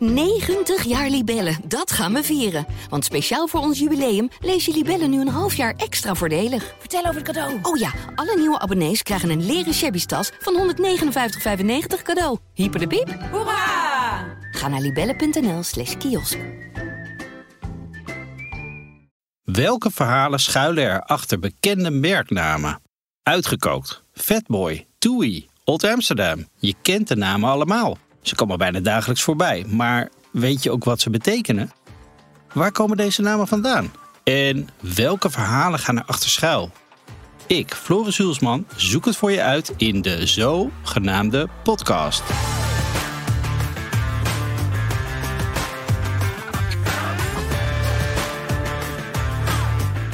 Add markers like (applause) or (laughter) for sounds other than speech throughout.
90 jaar Libellen, dat gaan we vieren. Want speciaal voor ons jubileum lees je Libellen nu een half jaar extra voordelig. Vertel over het cadeau. Oh ja, alle nieuwe abonnees krijgen een leren shabby tas van 159,95 cadeau. Hyper de piep. Hoera! Ga naar libellen.nl slash kiosk. Welke verhalen schuilen er achter bekende merknamen? Uitgekookt, Fatboy, Toei, Old Amsterdam. Je kent de namen allemaal. Ze komen bijna dagelijks voorbij, maar weet je ook wat ze betekenen? Waar komen deze namen vandaan? En welke verhalen gaan er achter schuil? Ik, Floris Hulsman, zoek het voor je uit in de zogenaamde podcast.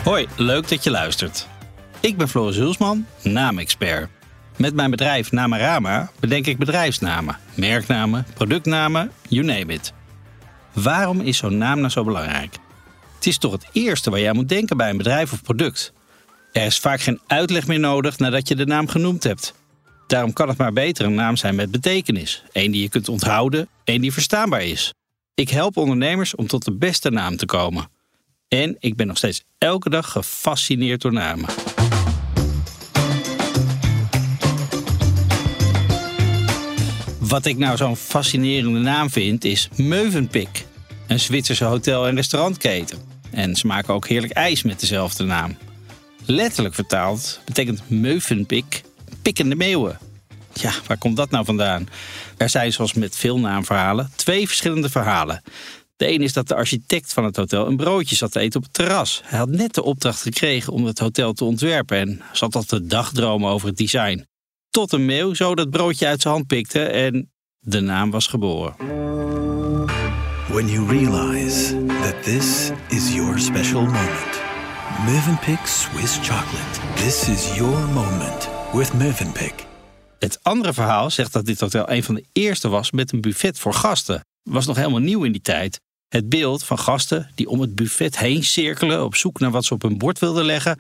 Hoi, leuk dat je luistert. Ik ben Floris Hulsman, naamexpert. Met mijn bedrijf Namarama bedenk ik bedrijfsnamen, merknamen, productnamen, you name it. Waarom is zo'n naam nou zo belangrijk? Het is toch het eerste waar jij moet denken bij een bedrijf of product. Er is vaak geen uitleg meer nodig nadat je de naam genoemd hebt. Daarom kan het maar beter een naam zijn met betekenis. Eén die je kunt onthouden, één die verstaanbaar is. Ik help ondernemers om tot de beste naam te komen. En ik ben nog steeds elke dag gefascineerd door namen. Wat ik nou zo'n fascinerende naam vind is Mövenpick. Een Zwitserse hotel- en restaurantketen. En ze maken ook heerlijk ijs met dezelfde naam. Letterlijk vertaald betekent Mövenpick pikkende meeuwen. Ja, waar komt dat nou vandaan? Er zijn zoals met veel naamverhalen twee verschillende verhalen. De een is dat de architect van het hotel een broodje zat te eten op het terras. Hij had net de opdracht gekregen om het hotel te ontwerpen en zat al te dagdromen over het design. Tot een meeuw zo dat broodje uit zijn hand pikte en de naam was geboren. When you realize that this is your special moment. Mövenpick Swiss chocolate. This is your moment with Mövenpick. Het andere verhaal zegt dat dit hotel een van de eerste was met een buffet voor gasten. Was nog helemaal nieuw in die tijd. Het beeld van gasten die om het buffet heen cirkelen op zoek naar wat ze op hun bord wilden leggen,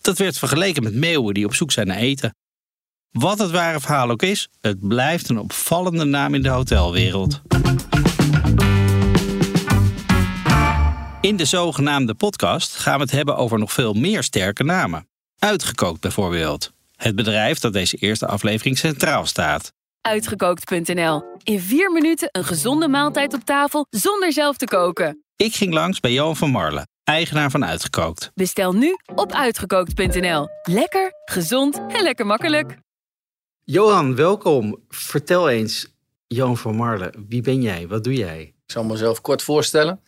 dat werd vergeleken met meeuwen die op zoek zijn naar eten. Wat het ware verhaal ook is, het blijft een opvallende naam in de hotelwereld. In de zogenaamde podcast gaan we het hebben over nog veel meer sterke namen. Uitgekookt bijvoorbeeld. Het bedrijf dat deze eerste aflevering centraal staat. Uitgekookt.nl. In vier minuten een gezonde maaltijd op tafel zonder zelf te koken. Ik ging langs bij Johan van Marlen, eigenaar van Uitgekookt. Bestel nu op uitgekookt.nl. Lekker, gezond en lekker makkelijk. Johan, welkom. Vertel eens, Johan van Marlen, wie ben jij? Wat doe jij? Ik zal mezelf kort voorstellen.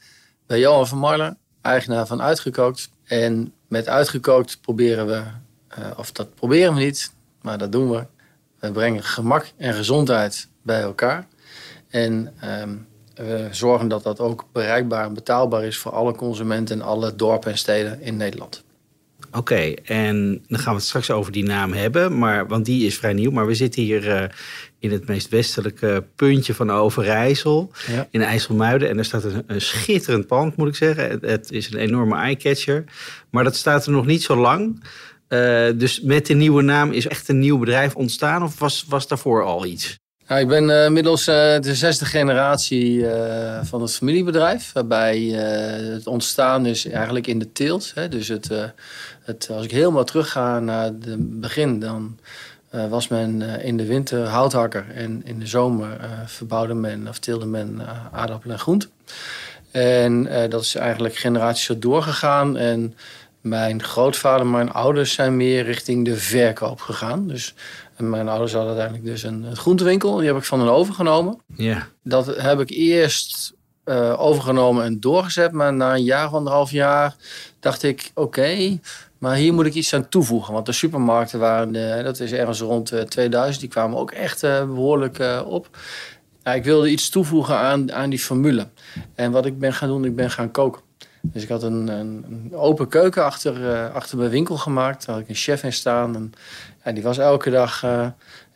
Ben Johan van Marlen, eigenaar van Uitgekookt. En met Uitgekookt proberen we, eh, of dat proberen we niet, maar dat doen we. We brengen gemak en gezondheid bij elkaar. En ehm, we zorgen dat dat ook bereikbaar en betaalbaar is voor alle consumenten in alle dorpen en steden in Nederland. Oké, en dan gaan we het straks over die naam hebben, maar, want die is vrij nieuw. Maar we zitten hier eh, in het meest westelijke puntje van Overijssel, Ja. in IJsselmuiden. En er staat een, een schitterend pand, moet ik zeggen. Het, het is een enorme eyecatcher, maar dat staat er nog niet zo lang. Eh, dus met de nieuwe naam is echt een nieuw bedrijf ontstaan of was, was daarvoor al iets? Ik ben eh, inmiddels eh, de zesde generatie eh, van het familiebedrijf. Waarbij het ontstaan is eigenlijk in de teelt. Dus het, het, als ik helemaal terugga naar het begin, dan was men in de winter houthakker. En in de zomer verbouwde men of teelde men aardappelen en groenten. En dat is eigenlijk generaties doorgegaan. En mijn grootvader mijn ouders zijn meer richting de verkoop gegaan. Dus en mijn ouders hadden uiteindelijk dus een, een groentewinkel. Die heb ik van hen overgenomen. Ja, Dat heb ik eerst eh, overgenomen en doorgezet. Maar na een jaar of anderhalf jaar dacht ik, oké, maar hier moet ik iets aan toevoegen. Want de supermarkten waren, eh, dat is ergens rond eh, 2000, die kwamen ook echt eh, behoorlijk eh, op. Ik wilde iets toevoegen aan, aan die formule. En wat ik ben gaan doen, ik ben gaan koken. Dus ik had een, een, een open keuken achter, eh, achter mijn winkel gemaakt. Daar had ik een chef in staan. En, die was elke dag eh,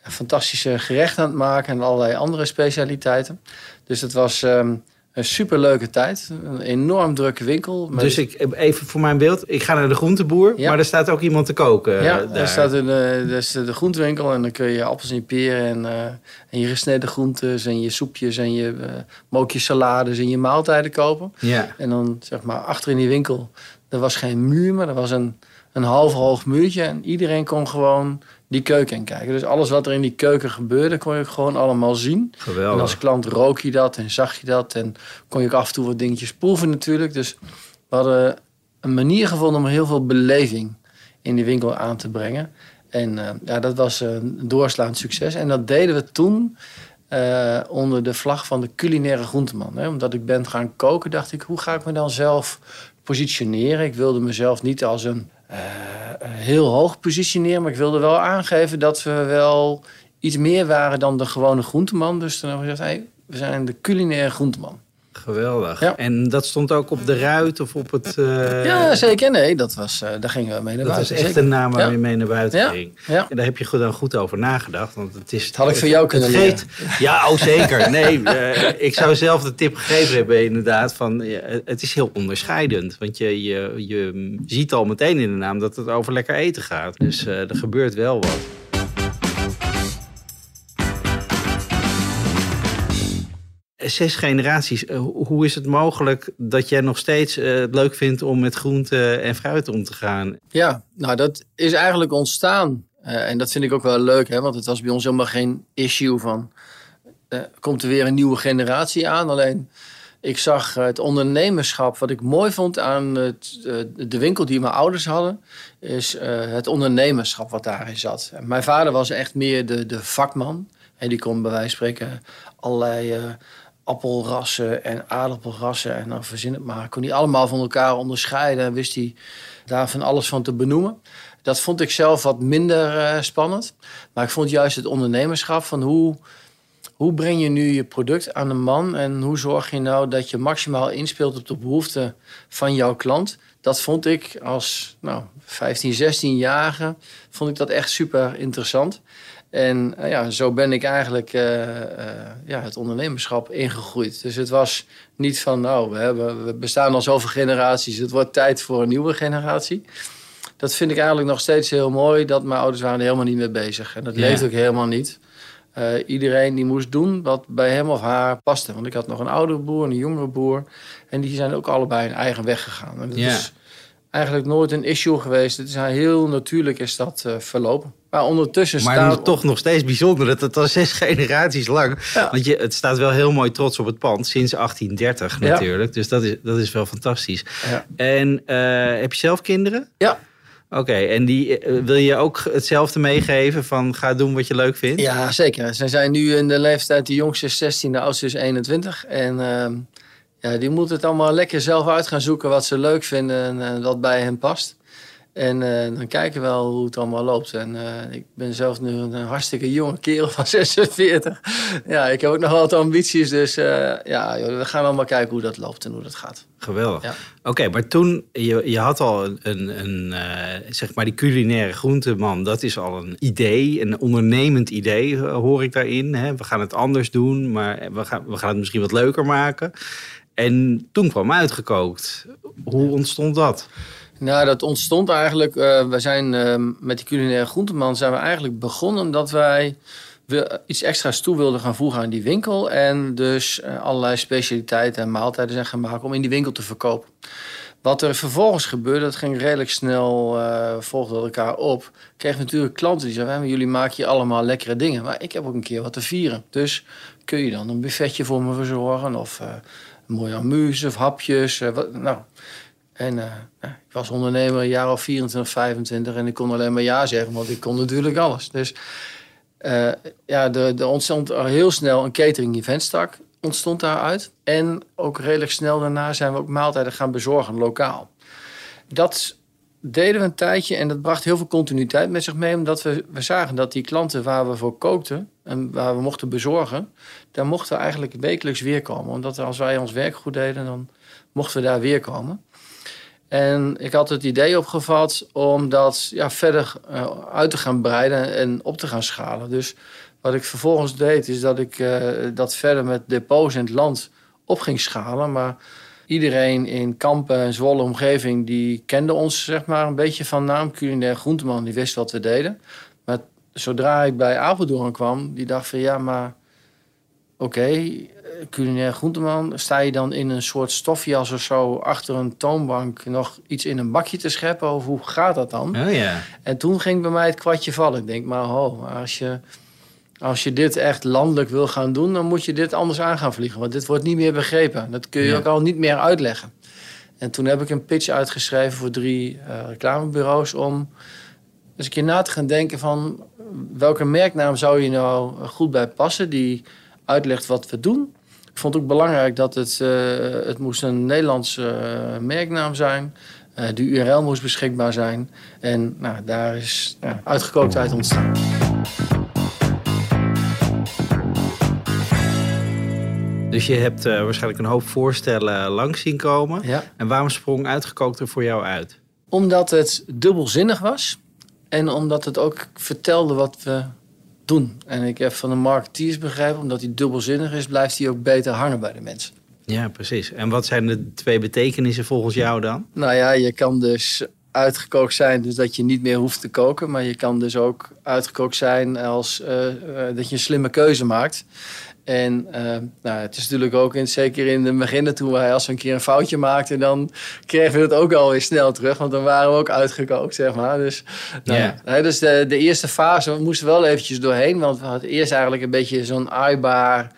fantastische gerechten aan het maken en allerlei andere specialiteiten. Dus het was ehm, Een superleuke tijd. Een enorm drukke winkel. Dus ik, even voor mijn beeld, ik ga naar de groenteboer, Ja. maar er staat ook iemand te koken. ja, eh, daar. daar staat een, eh, daar is de groentewinkel en dan kun je appels en peren en, eh, en je gesneden groentes en je soepjes en je eh mookjes salades en je maaltijden kopen. Ja, En dan zeg maar achter in die winkel, er was geen muur, maar er was een, een half hoog muurtje. En iedereen kon gewoon die keuken in kijken. Dus alles wat er in die keuken gebeurde, kon je gewoon allemaal zien. En geweldig. als klant rook je dat en zag je dat. En kon je ook af en toe wat dingetjes proeven natuurlijk. Dus we hadden een manier gevonden om heel veel beleving in die winkel aan te brengen. En eh, ja, dat was een doorslaand succes. En dat deden we toen eh, onder de vlag van de culinaire groenteman. Hè. Omdat ik ben gaan koken, dacht ik, hoe ga ik me dan zelf positioneren? Ik wilde mezelf niet als een eh, heel hoog positioneren, maar ik wilde wel aangeven dat we wel iets meer waren dan de gewone groenteman. Dus toen hebben we gezegd, we zijn de culinaire groenteman. Geweldig. Ja. En dat stond ook op de ruit of op het... eh, ja, zeker. Nee, dat was, eh, daar gingen we mee naar Dat was buiten. echt zeker. een naam waar Ja. je mee naar buiten Ja. ging. Ja. En daar heb je goed dan goed over nagedacht. Want het is. Dat had ik van jou kunnen geeft- Ja, oh zeker. Nee, eh, ik zou zelf de tip gegeven hebben inderdaad. Van, het is heel onderscheidend. Want je, je, je ziet al meteen in de naam dat het over lekker eten gaat. Dus er gebeurt wel wat. Zes generaties. Eh, ho- Hoe is het mogelijk dat jij nog steeds eh, het leuk vindt om met groente en fruit om te gaan? Ja, nou dat is eigenlijk ontstaan. Eh, en dat vind ik ook wel leuk, hè, want het was bij ons helemaal geen issue van... komt er weer een nieuwe generatie aan? Alleen, ik zag het ondernemerschap, wat ik mooi vond aan het, de winkel die mijn ouders hadden... is het ondernemerschap wat daarin zat. Mijn vader was echt meer de, de vakman. En die kon bij wijze van spreken allerlei... appelrassen en aardappelrassen en dan verzin het maar. Kon hij allemaal van elkaar onderscheiden en wist hij daar van alles van te benoemen. Dat vond ik zelf wat minder eh, spannend. Maar ik vond juist het ondernemerschap van hoe, hoe breng je nu je product aan de man en hoe zorg je nou dat je maximaal inspeelt op de behoeften van jouw klant. Dat vond ik als nou, 15, 16-jarige vond ik dat echt super interessant. En eh, ja, zo ben ik eigenlijk eh, eh, ja, het ondernemerschap ingegroeid. Dus het was niet van, nou, we, hebben, we bestaan al zoveel generaties, het wordt tijd voor een nieuwe generatie. Dat vind ik eigenlijk nog steeds heel mooi, dat mijn ouders waren er helemaal niet mee bezig. En dat Ja. leeft ook helemaal niet. Iedereen die moest doen wat bij hem of haar paste. Want ik had nog een oudere broer en een jongere broer. En die zijn ook allebei hun eigen weg gegaan. En dat Ja. is eigenlijk nooit een issue geweest. Het is heel natuurlijk is dat verlopen. Maar ondertussen Maar staan... nog- toch nog steeds bijzonder dat het al zes (laughs) generaties lang. Ja. Want je, het staat wel heel mooi trots op het pand sinds 1830 Ja. natuurlijk. Dus dat is, dat is wel fantastisch. Ja. En eh, heb je zelf kinderen? Ja. Oké, en die, eh, wil je ook hetzelfde meegeven van ga doen wat je leuk vindt? Ja, zeker. Ze zijn nu in de leeftijd, de jongste is 16, de oudste is 21. En ehm, ja, die moeten het allemaal lekker zelf uit gaan zoeken wat ze leuk vinden en eh, wat bij hen past. En eh, dan kijken we wel hoe het allemaal loopt. En eh, ik ben zelf nu een hartstikke jonge kerel van (laughs) 46. Ja, ik heb ook nog wat ambities. Dus eh, ja, joh, we gaan allemaal kijken hoe dat loopt en hoe dat gaat. Geweldig. Ja. Oké, maar toen, je, je had al een, een, zeg maar die culinaire groenteman. Dat is al een idee, een ondernemend idee hoor ik daarin. Hè? We gaan het anders doen, maar we gaan, we gaan het misschien wat leuker maken. En toen kwam uitgekookt. Hoe ontstond dat? Nou, dat ontstond eigenlijk. eh, we zijn eh, met die culinaire groenteman zijn we eigenlijk begonnen dat wij iets extra's toe wilden gaan voegen aan die winkel. En dus eh, allerlei specialiteiten en maaltijden zijn gaan maken om in die winkel te verkopen. Wat er vervolgens gebeurde, dat ging redelijk snel, eh volgde elkaar op. Kreeg natuurlijk klanten die zeiden, "Ja, maar jullie maken hier allemaal lekkere dingen. Maar ik heb ook een keer wat te vieren. Dus kun je dan een buffetje voor me verzorgen? Of eh, een mooie amuse of hapjes? nou, en eh, nou, ik was ondernemer een jaar of 24, 25 en ik kon alleen maar ja zeggen, want ik kon natuurlijk alles. Dus eh, ja, er, ontstond heel snel een catering eventstak ontstond daaruit. En ook redelijk snel daarna zijn we ook maaltijden gaan bezorgen lokaal. Dat deden we een tijdje en dat bracht heel veel continuïteit met zich mee. Omdat we, we zagen dat die klanten waar we voor kookten en waar we mochten bezorgen... daar mochten we eigenlijk wekelijks weer komen. Omdat als wij ons werk goed deden, dan mochten we daar weer komen. En ik had het idee opgevat om dat ja, verder eh, uit te gaan breiden en op te gaan schalen. Dus wat ik vervolgens deed, is dat ik eh, dat verder met depots in het land op ging schalen. Maar iedereen in Kampen en Zwolle omgeving... die kende ons zeg maar een beetje van naam. Culinair Groenteman, die wist wat we deden. Maar zodra ik bij Apeldoorn kwam, die dacht van... ja, maar oké, culinair groenteman. Sta je dan in een soort stofjas of zo achter een toonbank nog iets in een bakje te scheppen? Of hoe gaat dat dan? Oh ja. En toen ging bij mij het kwartje vallen. Ik denk, maar ho, als je, als je dit echt landelijk wil gaan doen, dan moet je dit anders aan gaan vliegen. Want dit wordt niet meer begrepen. Dat kun je ook al niet meer uitleggen. En toen heb ik een pitch uitgeschreven voor drie eh, reclamebureaus om eens een keer na te gaan denken van welke merknaam zou je nou goed bij passen die uitlegt wat we doen. Ik vond ook belangrijk dat het, eh, het moest een Nederlandse eh, merknaam zijn. Eh de URL moest beschikbaar zijn. En nou, daar is ja, uitgekooktheid ontstaan. Dus je hebt waarschijnlijk een hoop voorstellen langs zien komen. Ja. En waarom sprong uitgekookt er voor jou uit? Omdat het dubbelzinnig was. En omdat het ook vertelde wat we doen. En ik heb van de marketeers begrepen, omdat hij dubbelzinnig is, blijft hij ook beter hangen bij de mensen. Ja, precies. En wat zijn de twee betekenissen volgens jou dan? Nou ja, je kan dus uitgekookt zijn, dus dat je niet meer hoeft te koken. Maar je kan dus ook uitgekookt zijn als eh, eh, dat je een slimme keuze maakt. En eh, nou, het is natuurlijk ook, in, zeker in de beginnen, toen wij als we een keer een foutje maakten, dan kregen we het ook alweer snel terug. Want dan waren we ook uitgekookt, zeg maar. Dus, nou, Ja. hè, dus de, de eerste fase, we moesten wel eventjes doorheen. Want we hadden eerst eigenlijk een beetje zo'n aaibaar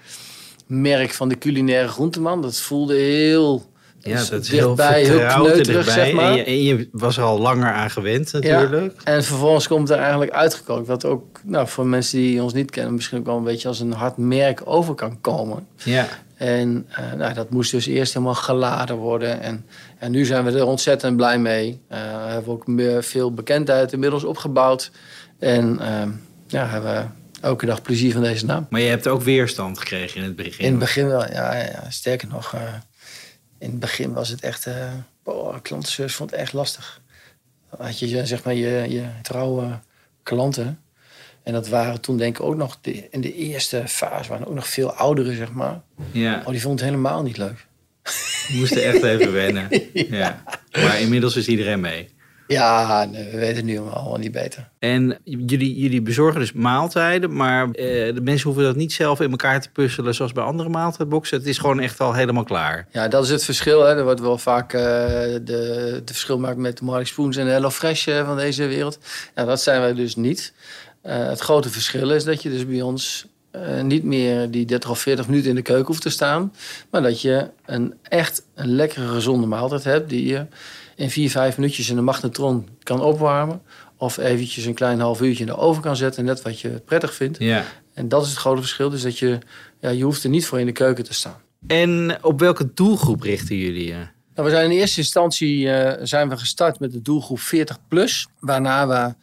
merk van de culinaire groenteman. Dat voelde heel Ja, dat is heel dichtbij, heel vertrouwd kneuterig, erbij. zeg maar. En je, en je was er al langer aan gewend natuurlijk. En vervolgens komt er eigenlijk uitgekookt. Wat ook nou, voor mensen die ons niet kennen, misschien ook wel een beetje als een hard merk over kan komen. Ja. En eh, nou, dat moest dus eerst helemaal geladen worden. En, en nu zijn we er ontzettend blij mee. Eh, we hebben ook meer, veel bekendheid inmiddels opgebouwd. En eh, ja, hebben we elke dag plezier van deze naam. Maar je hebt ook weerstand gekregen in het begin. In het begin wel, ja, ja, ja. sterker nog. Eh, in het begin was het echt... eh oh, klantenservice vond het echt lastig. Dan had je zeg maar je, je trouwe klanten. En dat waren toen denk ik ook nog... De, in de eerste fase waren ook nog veel ouderen, zeg maar. Ja, Oh, die vonden het helemaal niet leuk. we moesten echt even wennen. (laughs) ja. Maar inmiddels is iedereen mee. Ja, nee, we weten het nu allemaal niet beter. En jullie, jullie bezorgen dus maaltijden, maar eh, de mensen hoeven dat niet zelf in elkaar te puzzelen zoals bij andere maaltijdboxen. Het is gewoon echt al helemaal klaar. Ja, dat is het verschil. Hè. Er wordt wel vaak eh, de, de verschil gemaakt met de Marley Spoons en de Hello Fresh eh, van deze wereld. Ja, dat zijn wij dus niet. Eh, het grote verschil is dat je dus bij ons niet meer die 30 of 40 minuten in de keuken hoeft te staan. Maar dat je een echt een lekkere, gezonde maaltijd hebt die je in 4, 5 minuutjes in de magnetron kan opwarmen. Of eventjes een klein half uurtje in de oven kan zetten, net wat je prettig vindt. Ja. En dat is het grote verschil. Dus dat je, ja, je hoeft er niet voor in de keuken te staan. En op welke doelgroep richten jullie je? Nou, we zijn in eerste instantie eh, zijn we gestart met de doelgroep 40 plus. Waarna we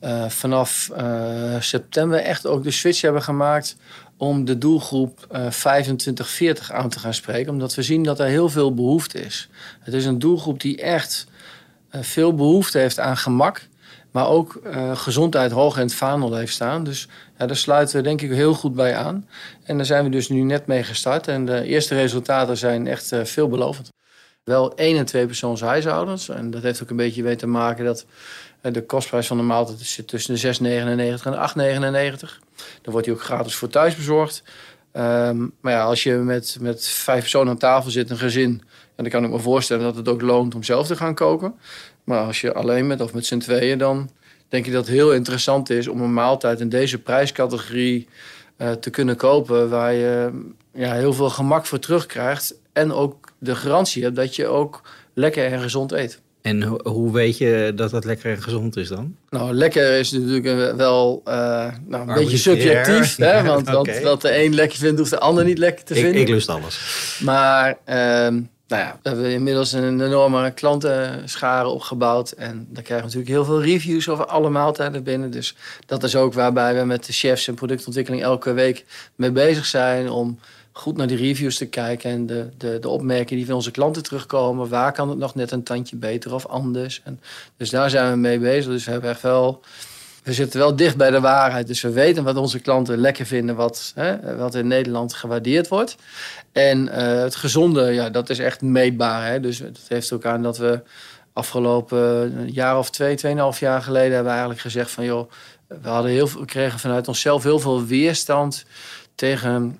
eh, vanaf eh, september echt ook de switch hebben gemaakt om de doelgroep eh 25-40 aan te gaan spreken. Omdat we zien dat er heel veel behoefte is. Het is een doelgroep die echt eh, veel behoefte heeft aan gemak. Maar ook eh, gezondheid hoog in het vaandel heeft staan. Dus ja, daar sluiten we denk ik heel goed bij aan. En daar zijn we dus nu net mee gestart. En de eerste resultaten zijn echt veelbelovend wel één en twee persoons huishoudens. En dat heeft ook een beetje mee te maken dat de kostprijs van de maaltijd zit tussen de 6,99 en 8,99. Dan wordt die ook gratis voor thuis bezorgd. Ehm, maar ja, als je met, met vijf personen aan tafel zit, een gezin... En dan kan ik me voorstellen dat het ook loont om zelf te gaan koken. Maar als je alleen bent of met z'n tweeën, dan denk ik dat het heel interessant is om een maaltijd in deze prijscategorie eh, te kunnen kopen. Waar je ja, heel veel gemak voor terugkrijgt. En ook de garantie hebt dat je ook lekker en gezond eet. En ho- hoe weet je dat dat lekker en gezond is dan? Nou, lekker is natuurlijk een- wel eh, nou, een beetje subjectief. Hè? Ja, Want, oké. wat de een lekker vindt, hoeft de ander niet lekker te Ik, vinden. ik lust alles. Maar ehm, nou ja, we hebben inmiddels een enorme klantenschare opgebouwd. En daar krijgen we natuurlijk heel veel reviews over alle maaltijden binnen. Dus dat is ook waarbij we met de chefs en productontwikkeling elke week mee bezig zijn. Om goed naar die reviews te kijken en de, de, de opmerkingen die van onze klanten terugkomen. Waar kan het nog net een tandje beter of anders? En, dus daar zijn we mee bezig. Dus we hebben echt wel we zitten wel dicht bij de waarheid. Dus we weten wat onze klanten lekker vinden, wat, hè, wat in Nederland gewaardeerd wordt. En uh, het gezonde, ja, dat is echt meetbaar. Hè? Dus het heeft ook aan dat we afgelopen jaar of twee, tweeënhalf jaar geleden hebben we eigenlijk gezegd van joh, we, hadden heel veel, we kregen vanuit onszelf heel veel weerstand tegen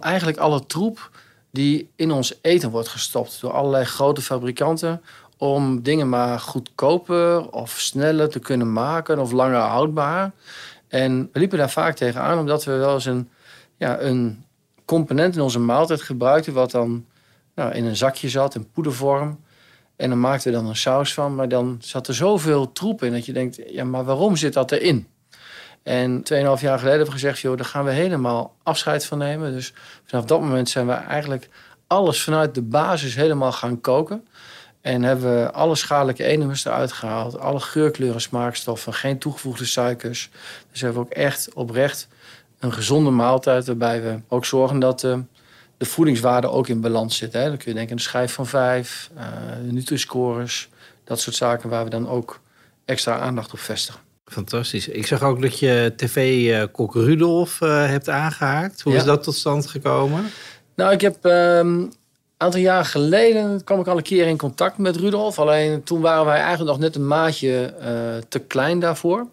eigenlijk alle troep die in ons eten wordt gestopt door allerlei grote fabrikanten om dingen maar goedkoper of sneller te kunnen maken of langer houdbaar. En we liepen daar vaak tegenaan omdat we wel eens een, ja, een component in onze maaltijd gebruikten wat dan nou, in een zakje zat, in poedervorm. En dan maakten we dan een saus van, maar dan zat er zoveel troep in dat je denkt, ja, maar waarom zit dat erin? En 2,5 jaar geleden hebben we gezegd, joh, daar gaan we helemaal afscheid van nemen. Dus vanaf dat moment zijn we eigenlijk alles vanuit de basis helemaal gaan koken. En hebben we alle schadelijke enemus eruit gehaald. Alle geurkleuren, smaakstoffen, geen toegevoegde suikers. Dus hebben we ook echt oprecht een gezonde maaltijd. Waarbij we ook zorgen dat de, de voedingswaarde ook in balans zit. Hè. Dan kun je denken aan de schijf van vijf, uh, Nutri-scores. Dat soort zaken waar we dan ook extra aandacht op vestigen. Fantastisch. Ik zag ook dat je tv-kok Rudolf uh, hebt aangehaakt. Hoe is dat tot stand gekomen? Nou, ik heb um, aantal jaar geleden kwam ik al een keer in contact met Rudolf. Alleen toen waren wij eigenlijk nog net een maatje uh, te klein daarvoor.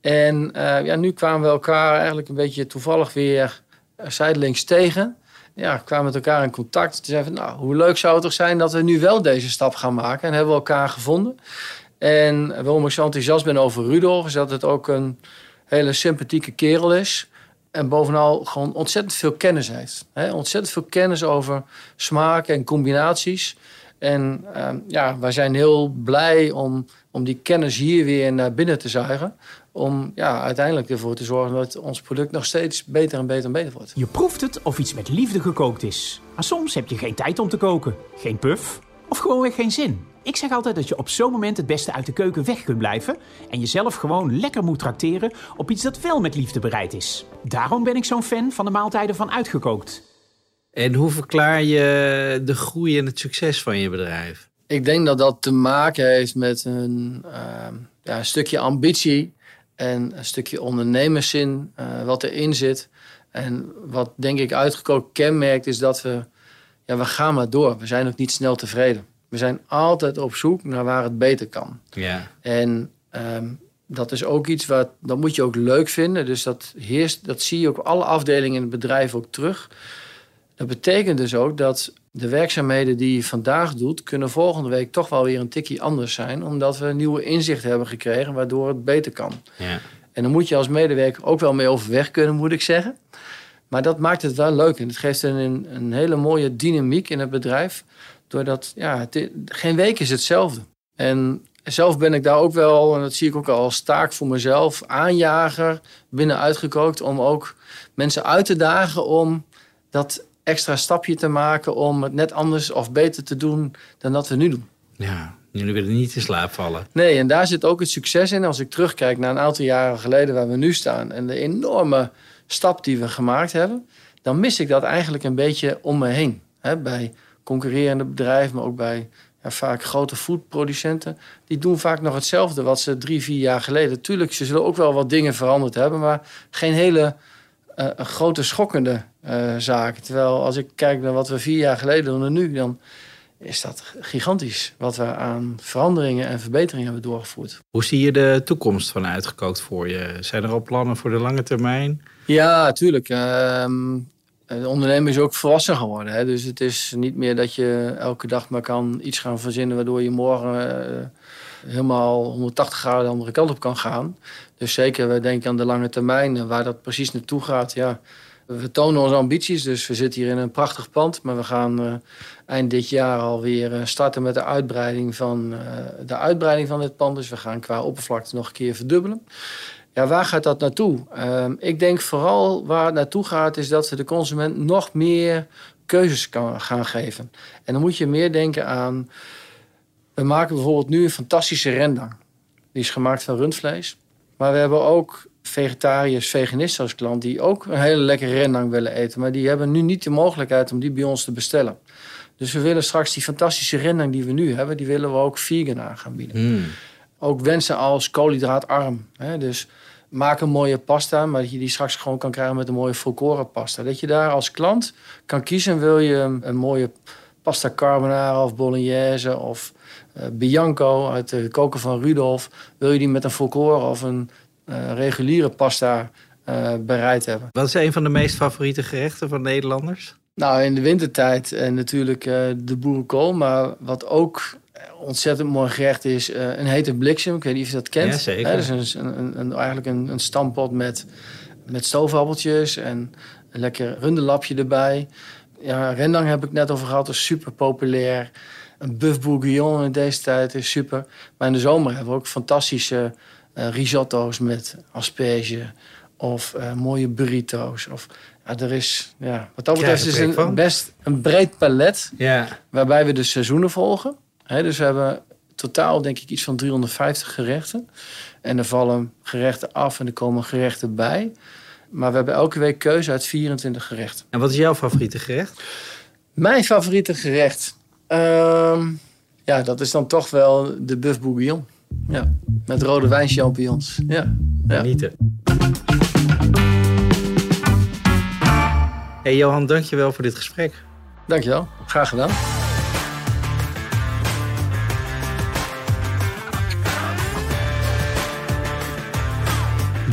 En uh, ja, nu kwamen we elkaar eigenlijk een beetje toevallig weer zijdelings tegen. Ja, kwamen met elkaar in contact. Toen zeiden we, nou, hoe leuk zou het toch zijn dat we nu wel deze stap gaan maken. En hebben we elkaar gevonden. En waarom ik zo enthousiast ben over Rudolf... is dat het ook een hele sympathieke kerel is. En bovenal gewoon ontzettend veel kennis heeft. He, ontzettend veel kennis over smaak en combinaties. En uh, ja, wij zijn heel blij om, om die kennis hier weer naar binnen te zuigen. Om ja, uiteindelijk ervoor te zorgen dat ons product nog steeds beter en beter en beter wordt. Je proeft het of iets met liefde gekookt is. Maar soms heb je geen tijd om te koken, geen puff of gewoonweg geen zin. Ik zeg altijd dat je op zo'n moment het beste uit de keuken weg kunt blijven en jezelf gewoon lekker moet trakteren op iets dat wel met liefde bereid is. Daarom ben ik zo'n fan van de maaltijden van Uitgekookt. En hoe verklaar je de groei en het succes van je bedrijf? Ik denk dat dat te maken heeft met een, uh, ja, een stukje ambitie en een stukje ondernemerszin uh, wat erin zit. En wat denk ik uitgekookt kenmerkt is dat we, ja, we gaan maar door. We zijn ook niet snel tevreden. We zijn altijd op zoek naar waar het beter kan. Ja. En um, dat is ook iets wat dat moet je ook leuk vinden. Dus dat heerst, dat zie je ook op alle afdelingen in het bedrijf ook terug. Dat betekent dus ook dat de werkzaamheden die je vandaag doet, kunnen volgende week toch wel weer een tikje anders zijn. Omdat we nieuwe inzichten hebben gekregen, waardoor het beter kan. Ja. En dan moet je als medewerker ook wel mee overweg kunnen, moet ik zeggen. Maar dat maakt het wel leuk en het geeft een, een hele mooie dynamiek in het bedrijf. Doordat, ja, het, geen week is hetzelfde. En zelf ben ik daar ook wel, en dat zie ik ook al als taak voor mezelf, aanjager binnen uitgekookt. Om ook mensen uit te dagen om dat extra stapje te maken. Om het net anders of beter te doen dan dat we nu doen. Ja, jullie willen niet in slaap vallen. Nee, en daar zit ook het succes in. Als ik terugkijk naar een aantal jaren geleden waar we nu staan. En de enorme stap die we gemaakt hebben. Dan mis ik dat eigenlijk een beetje om me heen. Bij concurrerende bedrijven, maar ook bij ja, vaak grote foodproducenten. Die doen vaak nog hetzelfde wat ze drie, vier jaar geleden. Tuurlijk, ze zullen ook wel wat dingen veranderd hebben, maar geen hele uh, grote schokkende uh, zaken. Terwijl als ik kijk naar wat we vier jaar geleden doen en nu, dan is dat gigantisch wat we aan veranderingen en verbeteringen hebben doorgevoerd. Hoe zie je de toekomst van uitgekookt voor je? Zijn er al plannen voor de lange termijn? Ja, natuurlijk. Uh, de ondernemer is ook volwassen geworden. Hè? Dus het is niet meer dat je elke dag maar kan iets gaan verzinnen... waardoor je morgen uh, helemaal 180 graden de andere kant op kan gaan. Dus zeker, we denken aan de lange termijn waar dat precies naartoe gaat. Ja, we tonen onze ambities, dus we zitten hier in een prachtig pand. Maar we gaan uh, eind dit jaar alweer uh, starten met de uitbreiding, van, de uitbreiding van dit pand. Dus we gaan qua oppervlakte nog een keer verdubbelen. Ja, waar gaat dat naartoe? Uh, ik denk vooral waar het naartoe gaat, is dat we de consument nog meer keuzes kan gaan geven. En dan moet je meer denken aan. We maken bijvoorbeeld nu een fantastische rendang. Die is gemaakt van rundvlees. Maar we hebben ook vegetariërs, veganisten als klant die ook een hele lekkere rendang willen eten. Maar die hebben nu niet de mogelijkheid om die bij ons te bestellen. Dus we willen straks die fantastische rendang die we nu hebben, die willen we ook vegan aan gaan bieden. Mm ook wensen als koolhydraatarm. Hè? Dus maak een mooie pasta, maar dat je die straks gewoon kan krijgen met een mooie volkoren pasta. Dat je daar als klant kan kiezen, wil je een mooie pasta carbonara of bolognese of uh, Bianco uit de koken van Rudolf. Wil je die met een volkoren of een uh, reguliere pasta uh, bereid hebben. Wat is een van de meest favoriete gerechten van Nederlanders? Nou, in de wintertijd en natuurlijk de boerenkool. Maar wat ook ontzettend mooi gerecht is een hete bliksem. Ik weet niet of je dat kent. Ja, zeker. Dat is een, een, een, eigenlijk een, een stampot met, met stoofappeltjes en een lekker rundelapje erbij. Ja, rendang heb ik net over gehad, is super populair. Een buff bourguignon in deze tijd is super. Maar in de zomer hebben we ook fantastische uh, risotto's met asperge. Of uh, mooie burrito's. Of, ja, er is, ja, wat dat betreft is een, best een breed palet. Ja. Waarbij we de seizoenen volgen. He, dus we hebben totaal denk ik iets van 350 gerechten. En er vallen gerechten af en er komen gerechten bij. Maar we hebben elke week keuze uit 24 gerechten. En wat is jouw favoriete gerecht? Mijn favoriete gerecht? Uh, ja, dat is dan toch wel de buff bourguignon. Ja, met rode wijnchampignons. Ja, ja. Genieten. Hey Johan, dankjewel voor dit gesprek. Dankjewel, graag gedaan.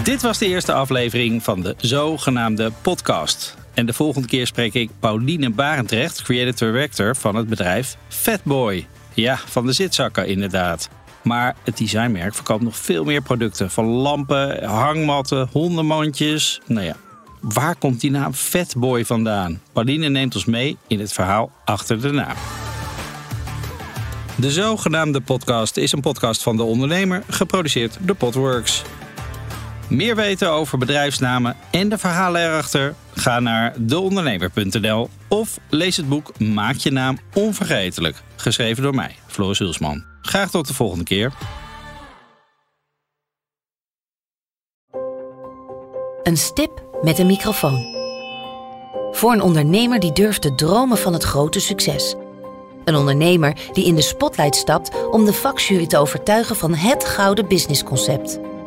Dit was de eerste aflevering van de zogenaamde podcast. En de volgende keer spreek ik Pauline Barendrecht, creative director van het bedrijf Fatboy. Ja, van de zitzakken inderdaad. Maar het designmerk verkoopt nog veel meer producten. Van lampen, hangmatten, hondenmandjes. Nou ja, waar komt die naam Fatboy vandaan? Pauline neemt ons mee in het verhaal achter de naam. De zogenaamde podcast is een podcast van de ondernemer, geproduceerd door Potworks. Meer weten over bedrijfsnamen en de verhalen erachter? Ga naar deondernemer.nl of lees het boek Maak je naam onvergetelijk, geschreven door mij, Floris Hulsman. Graag tot de volgende keer. Een stip met een microfoon. Voor een ondernemer die durft te dromen van het grote succes. Een ondernemer die in de spotlight stapt om de vakjury te overtuigen van het gouden businessconcept.